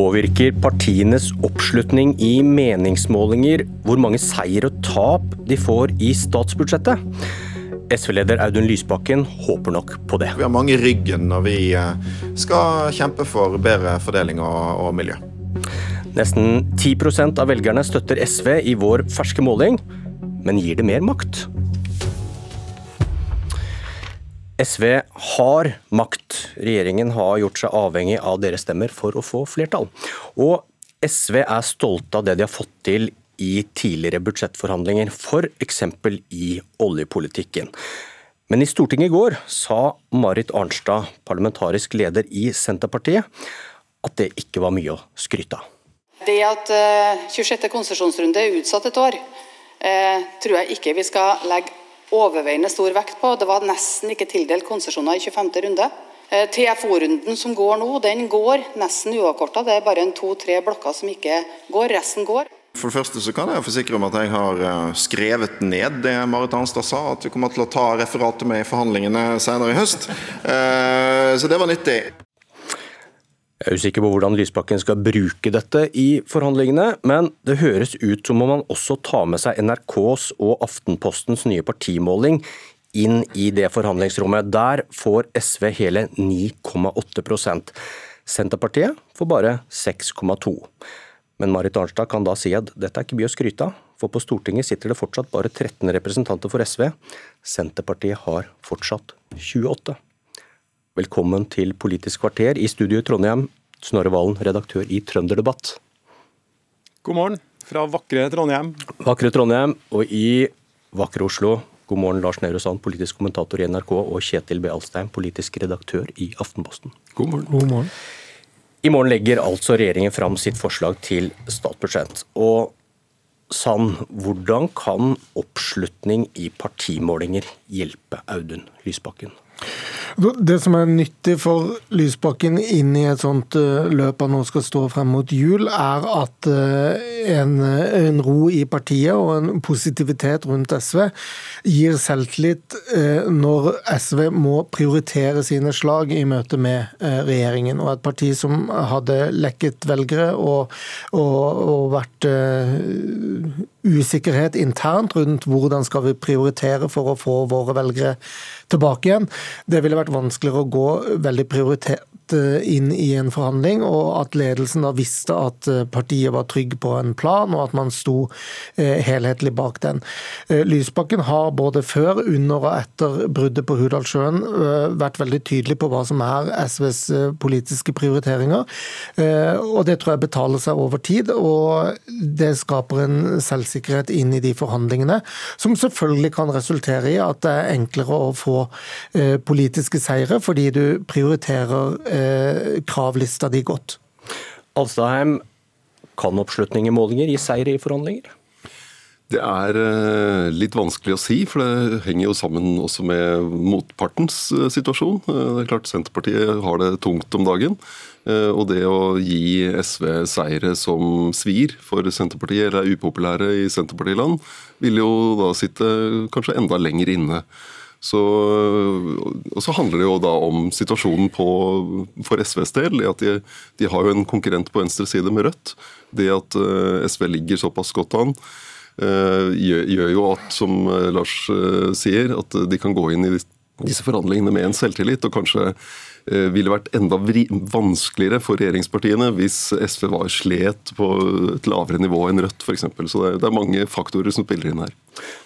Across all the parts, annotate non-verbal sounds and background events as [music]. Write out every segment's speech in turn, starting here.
Påvirker partienes oppslutning i meningsmålinger hvor mange seier og tap de får i statsbudsjettet? SV-leder Audun Lysbakken håper nok på det. Vi har mange i ryggen når vi eh, skal kjempe for bedre fordeling og, og miljø. Nesten 10% av velgerne støtter SV i vår ferske måling, men gir det mer makt? SV har makt. Regjeringen har gjort seg avhengig av deres stemmer for å få flertall. Og SV er stolte av det de har fått til i tidligere budsjettforhandlinger, f.eks. i oljepolitikken. Men i Stortinget i går sa Marit Arnstad, parlamentarisk leder i Senterpartiet, at det ikke var mye å skryte av. Det at 26. Eh, konsesjonsrunde er utsatt et år, eh, tror jeg ikke vi skal legge overveiende stor vekt på. Det var nesten ikke tildelt konsesjoner i 25. runde. Eh, TFO-runden som går nå, den går nesten uavkorta. Det er bare en to-tre blokker som ikke går, resten går. For det første så kan jeg forsikre om at jeg har eh, skrevet ned det Marit Arnstad sa, at vi kommer til å ta referatet med i forhandlingene senere i høst. Eh, så det var nyttig. Jeg er usikker på hvordan Lysbakken skal bruke dette i forhandlingene, men det høres ut som om han også tar med seg NRKs og Aftenpostens nye partimåling inn i det forhandlingsrommet. Der får SV hele 9,8% Senterpartiet får bare 6,2 Men Marit Arnstad kan da si at dette er ikke mye å skryte av, for på Stortinget sitter det fortsatt bare 13 representanter for SV. Senterpartiet har fortsatt 28. Velkommen til Politisk kvarter i studio i Trondheim, Snorre Valen, redaktør i Trønderdebatt. God morgen fra vakre Trondheim. Vakre Trondheim, og i vakre Oslo. God morgen, Lars Nehru Sand, politisk kommentator i NRK, og Kjetil B. Alstein, politisk redaktør i Aftenposten. God morgen. God morgen. I morgen legger altså regjeringen fram sitt forslag til statsbudsjett. Og Sand, hvordan kan oppslutning i partimålinger hjelpe Audun Lysbakken? Det som er nyttig for Lysbakken inn i et sånt eh, løp han nå skal stå frem mot jul, er at eh, en, en ro i partiet og en positivitet rundt SV gir selvtillit eh, når SV må prioritere sine slag i møte med regjeringen. Og et parti som hadde lekket velgere og, og, og vært usikkerhet internt rundt hvordan skal vi prioritere for å få våre velgere tilbake igjen. Det ville vært vanskeligere å gå veldig prioritert Eh, inn i en forhandling, og at ledelsen da visste at eh, partiet var trygg på en plan, og at man sto eh, helhetlig bak den. Lysbakken har både før, under og etter bruddet på Hurdalssjøen vært veldig tydelig på hva som er SVs politiske prioriteringer, og det tror jeg betaler seg over tid. og Det skaper en selvsikkerhet inn i de forhandlingene, som selvfølgelig kan resultere i at det er enklere å få politiske seire, fordi du prioriterer kravlista di godt. Alstaheim, kan oppslutning i målinger gi seier i forhandlinger? Det er eh, litt vanskelig å si, for det henger jo sammen også med motpartens eh, situasjon. Det er klart Senterpartiet har det tungt om dagen. Og det å gi SV seire som svir for Senterpartiet, eller er upopulære i Senterpartiland, vil jo da sitte kanskje enda lenger inne. Så, og så handler det jo da om situasjonen på, for SVs del. at de, de, har jo en konkurrent på venstre side med Rødt. Det at uh, SV ligger såpass godt an, uh, gjør, gjør, jo at, som uh, Lars sier, at de kan gå inn i disse forhandlingene med en selvtillit. og kanskje Eh, ville vært enda vanskeligere for regjeringspartiene hvis SV var slet på et lavere nivå enn Rødt f.eks. Så det er mange faktorer som spiller inn her.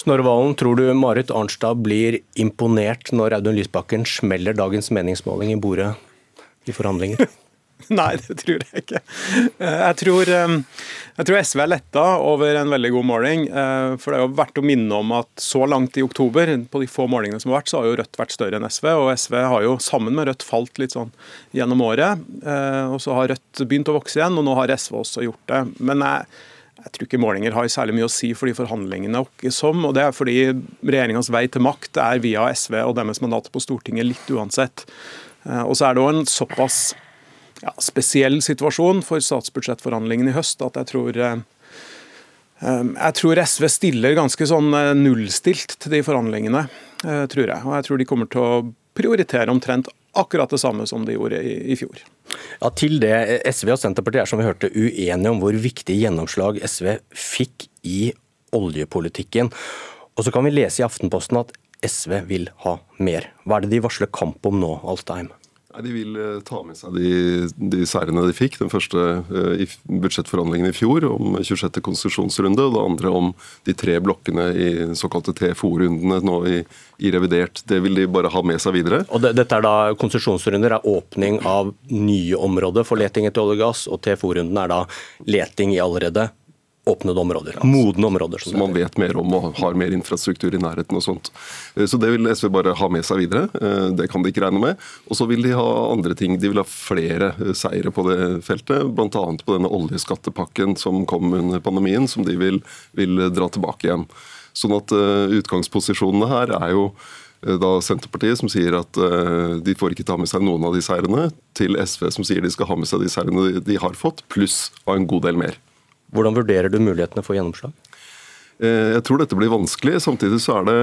Snorre Valen, tror du Marit Arnstad blir imponert når Audun Lysbakken smeller dagens meningsmåling i bordet i forhandlinger? [laughs] [laughs] Nei, det tror jeg ikke. Eh, jeg tror, eh, jeg tror, SV er letta over en veldig god måling. Eh, for det er jo verdt å minne om at så langt i oktober, på de få målingene som har vært, så har jo Rødt vært større enn SV. Og SV har jo sammen med Rødt falt litt sånn gjennom året. Og så har Rødt begynt å vokse igjen, og nå har SV også gjort det. Men jeg, jeg tror ikke målinger har særlig mye å si for de forhandlingene som, og det er fordi regjeringas vei til makt er via SV og deres mandat på Stortinget litt uansett. Og så er det òg en såpass ja, spesiell situasjon for statsbudsjettforhandlingene i høst at jeg tror eh, eh, jeg tror SV stiller ganske sånn eh, nullstilt til de forhandlingene, tror jeg. Og jeg tror de kommer til å prioritere omtrent akkurat det samme som de gjorde i, i fjor. Ja, til det, SV og Senterpartiet er som vi hørte uenige om hvor viktig gjennomslag SV fikk i oljepolitikken. Og så kan vi lese i Aftenposten at SV vil ha mer. Hva er det de varsler kamp om nå, Alstheim? Nei, De vil eh, ta med seg de, de seirene de fikk. Den første uh, i budsjettforhandlingene i fjor om 26. konsesjonsrunde, og det andre om de tre blokkene i såkalte TFO-rundene nå i, i, revidert. Det vil de bare ha med seg videre. Og det, dette er da Konsesjonsrunder er åpning av nye områder for leting etter olje og gass, og TFO-rundene er da leting i allerede åpnede områder, modne områder. Som, man vet mer om og har mer infrastruktur i nærheten og sånt. Eh, så det vil SV bare ha med seg videre. Eh, det kan de ikke regne med. Og så vil de ha andre ting. De vil ha flere eh, seire på det feltet, bl.a. på denne oljeskattepakken som kom under pandemien, som de vil, vil dra tilbake igjen. Sånn at utgangsposisjonene her er jo da Senterpartiet som sier at de får ikke ta med seg noen av de seirene, til SV som sier de skal ha med seg de seirene de har fått, pluss av en god del mer. Hvordan vurderer du mulighetene for gjennomslag? Eh, jeg tror dette blir vanskelig. Samtidig så er det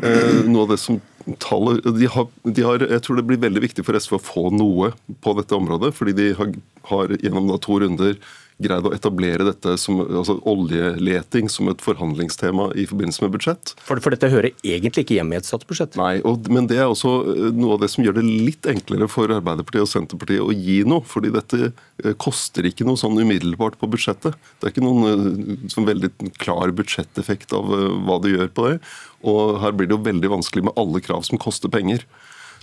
eh, noe av det som tallet de har, de har, Jeg tror det blir veldig viktig for SV å få noe på dette området. Fordi de har, har gjennom da to runder greid å etablere dette som altså oljeleting som et forhandlingstema i forbindelse med budsjett. For, for dette hører egentlig ikke hjemme i et statsbudsjett? Nei, og, men det er også eh, noe av det som gjør det litt enklere for Arbeiderpartiet og Senterpartiet å gi noe. fordi dette eh, koster ikke noe sånn umiddelbart på budsjettet. Det er ikke noen eh, sånn veldig klar budsjetteffekt av hva det gjør på det. Og her blir det jo veldig vanskelig med alle krav som koster penger.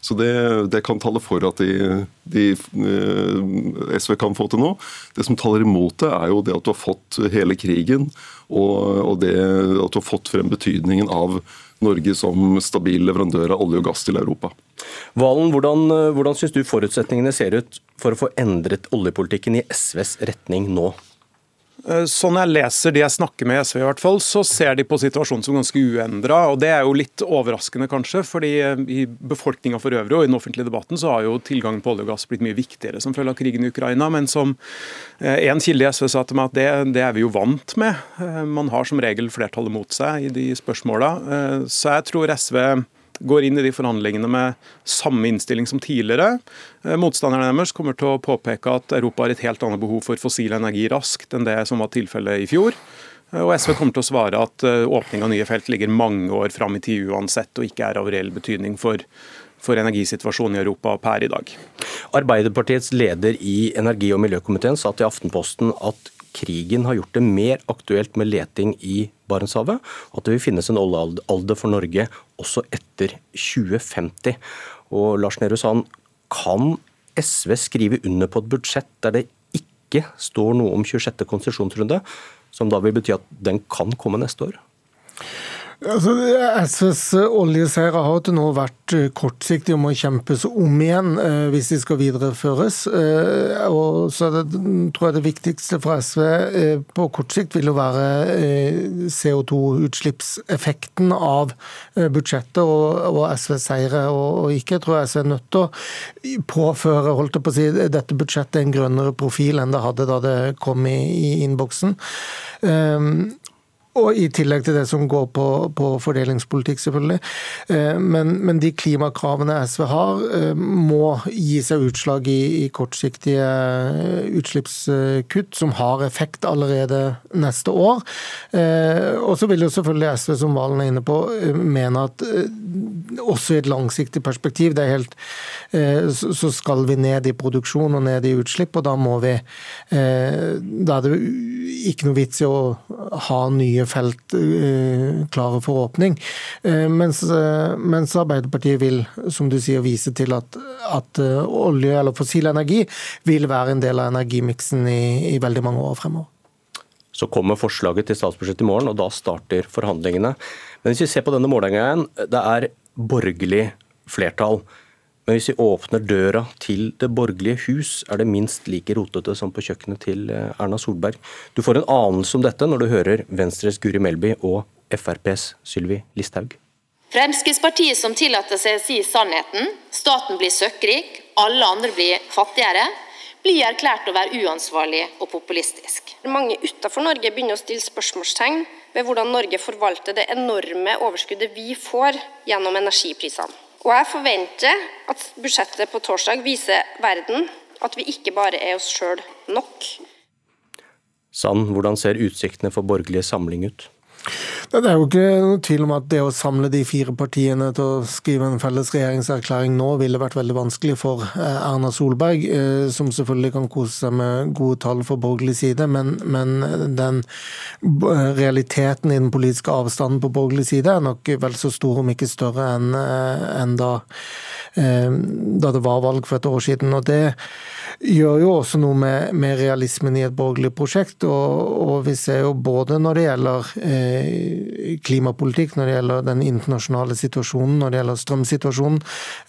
Så det, det kan tale for at de, de, eh, SV kan få til nå. Det som taler imot det, er jo det at du har fått hele krigen, og, og det at du har fått frem betydningen av Norge som stabil leverandør av olje og gass til Europa. Valen, hvordan, hvordan syns du forutsetningene ser ut for å få endret oljepolitikken i SVs retning nå? Sånn jeg leser de jeg snakker med i SV, i hvert fall, så ser de på situasjonen som ganske uendra. Det er jo litt overraskende, kanskje. fordi eh, i befolkninga for øvrig og i den offentlige debatten så har jo tilgangen på olje og gass blitt mye viktigere som følge av krigen i Ukraina. Men som eh, en kilde i SV sa til meg at det, det, er vi jo vant med. Man har som regel flertallet mot seg i de spørsmåla. Så jeg tror SV går inn i de forhandlingene med samme innstilling som tidligere. Eh, motstanderne deres kommer til å påpeke at Europa har et helt annet behov for fossil energi raskt enn det som var tilfellet i fjor. Eh, og SV kommer til å svare at eh, åpning av nye felt ligger mange år fram i tid uansett, og ikke er av reell betydning for, for energisituasjonen i Europa per i dag. Arbeiderpartiets leder i energi- og miljøkomiteen sa til Aftenposten at krigen har gjort det mer aktuelt med leting i Barentshavet, og at det vil finnes en oljealder for Norge også etter 2050. Og Lars Nehru Sand, kan SV skrive under på et budsjett der det ikke står noe om 26. konsesjonsrunde, som da vil bety at den kan komme neste år? Altså, SVs oljeseiere har til nå vært eh, kortsiktige og må kjempes om igjen eh, hvis de skal videreføres. Eh, og så det, tror jeg det viktigste for SV på kort sikt vil jo være eh, CO2-utslippseffekten av budsjettet og, og SVs seire. Og, og, ikke tror jeg SV er nødt til å påføre holdt jeg på å si, dette budsjettet en grønnere profil enn det hadde da det kom i, i innboksen. Og i tillegg til det som går på, på fordelingspolitikk, selvfølgelig. Eh, men, men, de klimakravene SV har, eh, må gi seg utslag i, i kortsiktige eh, utslippskutt, som har effekt allerede neste år. Og så vil jo selvfølgelig SV, som Valen er inne på, mene at også i et langsiktig perspektiv, er helt, så skal vi ned i produksjon og ned i utslipp, og da må vi Da er det ikke noe vits i å ha nye felt eh, klare for åpning. Eh, mens, eh, mens, Arbeiderpartiet vil, som du sier, vise til at, at olje eller fossil energi vil være en del av energimiksen i, i veldig mange år fremover. Så kommer forslaget til statsbudsjett i morgen, og da starter forhandlingene. Men hvis vi ser på denne målingen, det er borgerlig flertall. Men hvis vi åpner døra til Det borgerlige hus, er det minst like rotete som på kjøkkenet til eh, Erna Solberg. Du får en anelse om dette når du hører Venstres Guri Melby og FrPs Sylvi Listhaug. Fremskrittspartiet som tillater seg å si sannheten, staten blir søkkrik, alle andre blir fattigere, blir erklært å være uansvarlig og populistisk. Mange utenfor Norge begynner å stille spørsmålstegn ved hvordan Norge forvalter det enorme overskuddet vi får gjennom energiprisene. Og jeg forventer at budsjettet på torsdag viser verden at vi ikke bare er oss sjøl nok. Sand, hvordan ser utsiktene for borgerlig samling ut? Det er jo ikke noe tvil om at det å samle de fire partiene til å skrive en felles regjeringserklæring nå ville vært veldig vanskelig for eh, Erna Solberg, eh, som selvfølgelig kan kose seg med gode tall for borgerlig side, men, men den realiteten i den politiske avstanden på borgerlig side er nok vel så stor, om ikke større, enn eh, en da, da det var valg for et år siden. og det gjør jo også noe med, med realismen i et borgerlig prosjekt. Og, og, vi ser jo både når det gjelder eh, klimapolitikk, når det gjelder den internasjonale situasjonen, når det gjelder strømsituasjonen,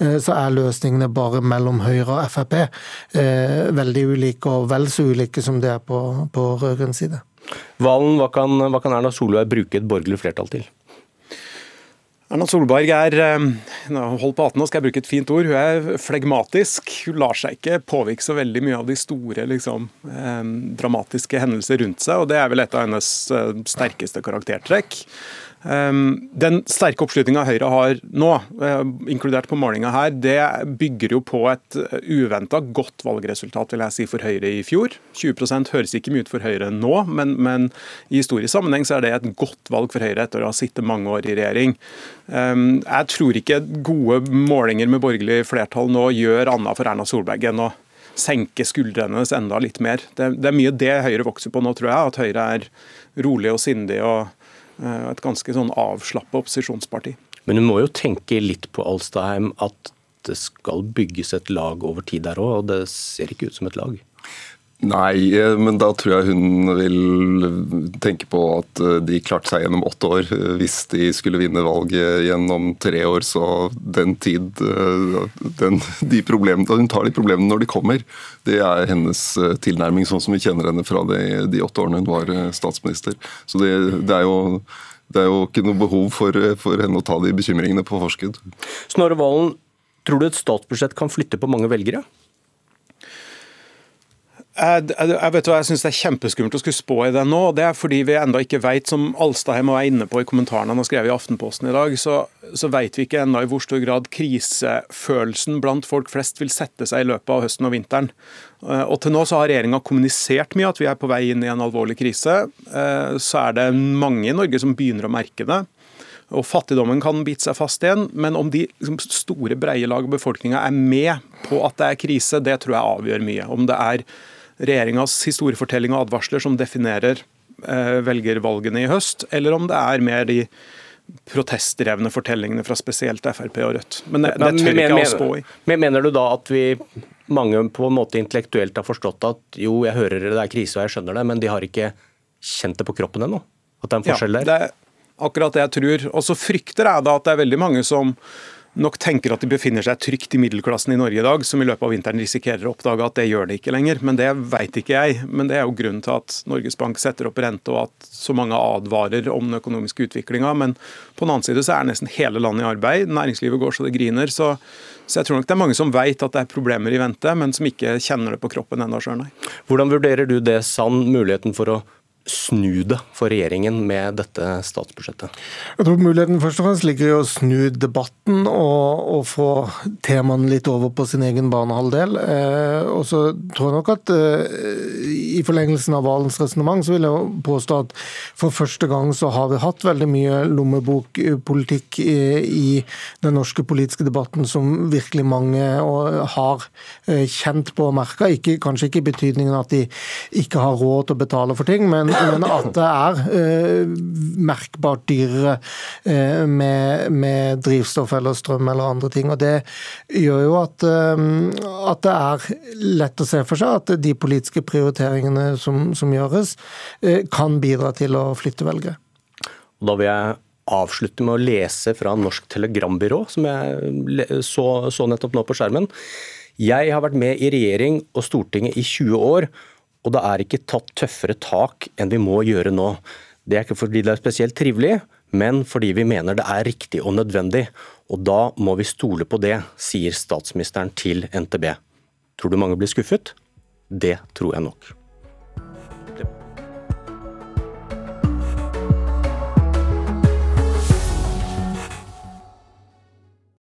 eh, så er løsningene bare mellom Høyre og Frp eh, veldig ulike, og vel så ulike som det er på, på rød-grønn side. Valen, hva kan, hva kan Erna Solberg bruke et borgerlig flertall til? Erna Solberg er eh, hold på hatten nå skal jeg bruke et fint ord, hun er flegmatisk. Hun lar seg ikke påvirke så veldig mye av de store liksom, eh, dramatiske hendelser rundt seg. og Det er vel et av hennes eh, sterkeste karaktertrekk. Ehm, den sterke oppslutninga Høyre har nå, eh, inkludert på målinga her, det bygger jo på et eh, uventa godt valgresultat vil jeg si, for Høyre i fjor. 20% høres ikke mye ut for Høyre nå, men, men, i historisk sammenheng så er det et godt valg for Høyre etter å ha sittet mange år i regjering. Ehm, jeg tror ikke gode målinger med borgerlig flertall nå gjør annet for Erna Solberg enn å senke skuldrene hennes enda litt mer. Det, det er mye det Høyre vokser på nå, tror jeg. At Høyre er rolig og sindig og et ganske sånn avslappa opposisjonsparti. Men du må jo tenke litt på Alstaheim at det skal bygges et lag over tid der òg, og det ser ikke ut som et lag? Nei, eh, men da tror jeg hun vil tenke på at eh, de klarte seg gjennom åtte år. Hvis de skulle vinne valget gjennom tre år, så den tid den, de Hun tar de problemene når de kommer. Det er hennes tilnærming, sånn som vi kjenner henne fra de, de åtte årene hun var statsminister. Så det, det, er jo, det, er jo, ikke noe behov for, for henne å ta de bekymringene på forskudd. Snorre Valen, tror du et statsbudsjett kan flytte på mange velgere? Jeg, jeg, vet hva, jeg synes Det er kjempeskummelt å skulle spå i det nå. Det er fordi vi enda ikke vet, som Alstaheim var inne på i kommentarene han har skrevet i Aftenposten i dag, så, så vet vi ikke enda i hvor stor grad krisefølelsen blant folk flest vil sette seg i løpet av høsten og vinteren. Eh, og Til nå så har regjeringa kommunisert mye at vi er på vei inn i en alvorlig krise. Eh, så er det mange i Norge som begynner å merke det. Og Fattigdommen kan bite seg fast igjen, men om de liksom, store, breie lag av befolkninga er med på at det er krise, det tror jeg avgjør mye. Om det er regjeringas historiefortelling og advarsler som definerer eh, velgervalgene i høst, eller om det er mer de protestdrevne fortellingene fra spesielt Frp og Rødt. Men det, det tør ikke jeg å spå i. Men Mener du da at vi mange på en måte intellektuelt har forstått at jo, jeg hører det er krise og jeg skjønner det, men de har ikke kjent det på kroppen ennå? At det er en forskjell der? Ja, det er akkurat det jeg tror. Og så frykter jeg da at det er veldig mange som nok tenker at de befinner seg trygt i middelklassen i Norge i dag, som i løpet av vinteren risikerer å oppdage at det gjør det ikke lenger. Men det veit ikke jeg. Men det er jo grunnen til at Norges Bank setter opp rente, og at så mange advarer om den økonomiske utviklinga. Men på den annen side så er nesten hele landet i arbeid. Næringslivet går så det griner. Så, så jeg tror nok det er mange som veit at det er problemer i vente, men som ikke kjenner det på kroppen ennå sjøl, nei. Hvordan vurderer du det, Sann, muligheten for å snu det for regjeringen med dette statsbudsjettet? Jeg tror muligheten først og fremst ligger i å snu debatten og, og få temaene litt over på sin egen banehalvdel. Eh, og så tror jeg nok at eh, i forlengelsen av Valens resonnement, vil jeg påstå at for første gang så har vi hatt veldig mye lommebokpolitikk i, i den norske politiske debatten som virkelig mange har eh, kjent på og merka. Kanskje ikke i betydningen at de ikke har råd til å betale for ting, men men at det er uh, merkbart dyrere uh, med, med, drivstoff eller strøm eller andre ting. og Det gjør jo at, uh, at, det er lett å se for seg at de politiske prioriteringene som, som gjøres, kan bidra til å flytte velgere. Da vil jeg avslutte med å lese fra Norsk Telegrambyrå, som jeg så, så nettopp nå på skjermen. Jeg har vært med i regjering og Stortinget i 20 år og det er ikke tatt tøffere tak enn vi må gjøre nå. Det er ikke fordi det er spesielt trivelig, men fordi vi mener det er riktig og nødvendig. Og da må vi stole på det, sier statsministeren til NTB. Tror du mange blir skuffet? Det tror jeg nok.